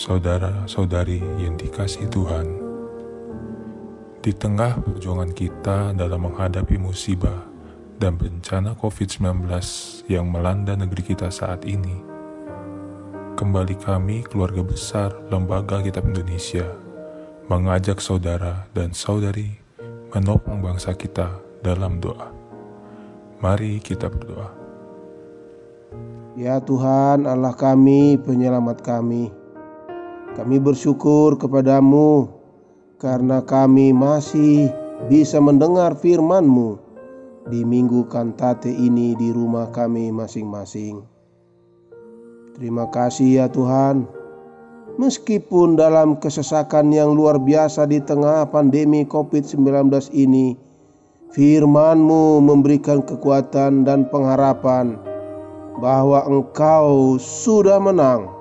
saudara-saudari yang dikasih Tuhan, di tengah perjuangan kita dalam menghadapi musibah dan bencana COVID-19 yang melanda negeri kita saat ini, kembali kami, keluarga besar Lembaga Kitab Indonesia, mengajak saudara dan saudari menopang bangsa kita dalam doa. Mari kita berdoa. Ya Tuhan Allah kami, penyelamat kami. Kami bersyukur kepadamu karena kami masih bisa mendengar firman-Mu di minggu kantate ini di rumah kami masing-masing. Terima kasih ya Tuhan. Meskipun dalam kesesakan yang luar biasa di tengah pandemi COVID-19 ini, firman-Mu memberikan kekuatan dan pengharapan bahwa Engkau sudah menang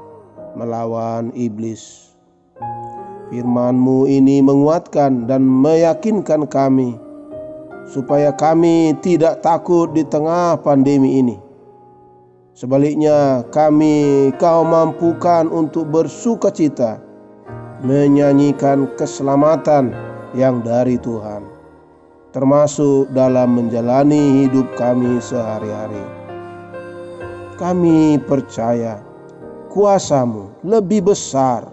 melawan iblis. Firman-Mu ini menguatkan dan meyakinkan kami supaya kami tidak takut di tengah pandemi ini. Sebaliknya, kami Kau mampukan untuk bersuka cita, menyanyikan keselamatan yang dari Tuhan, termasuk dalam menjalani hidup kami sehari-hari. Kami percaya kuasamu lebih besar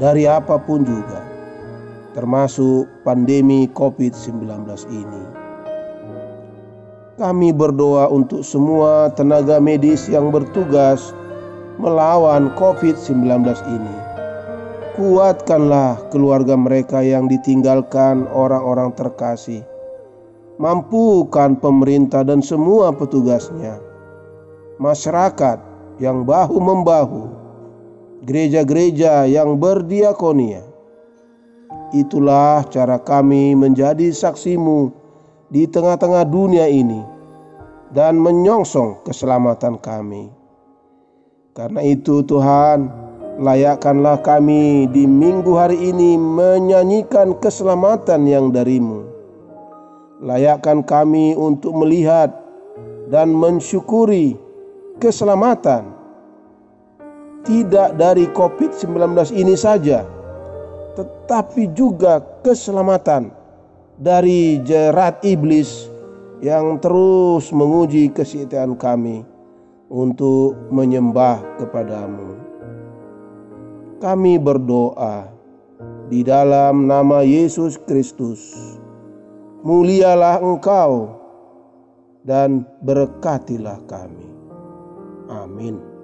dari apa pun juga, termasuk pandemi COVID-19 ini. Kami berdoa untuk semua tenaga medis yang bertugas melawan COVID-19 ini. Kuatkanlah keluarga mereka yang ditinggalkan orang-orang terkasih. Mampukan pemerintah dan semua petugasnya. Masyarakat yang bahu-membahu, gereja-gereja yang berdiakonia. Itulah cara kami menjadi saksimu di tengah-tengah dunia ini dan menyongsong keselamatan kami. Karena itu Tuhan, layakkanlah kami di minggu hari ini menyanyikan keselamatan yang darimu. Layakkan kami untuk melihat dan mensyukuri keselamatan tidak dari COVID-19 ini saja, tetapi juga keselamatan dari jerat iblis yang terus menguji kesetiaan kami untuk menyembah kepadamu. Kami berdoa di dalam nama Yesus Kristus. Mulialah Engkau dan berkatilah kami. Amen.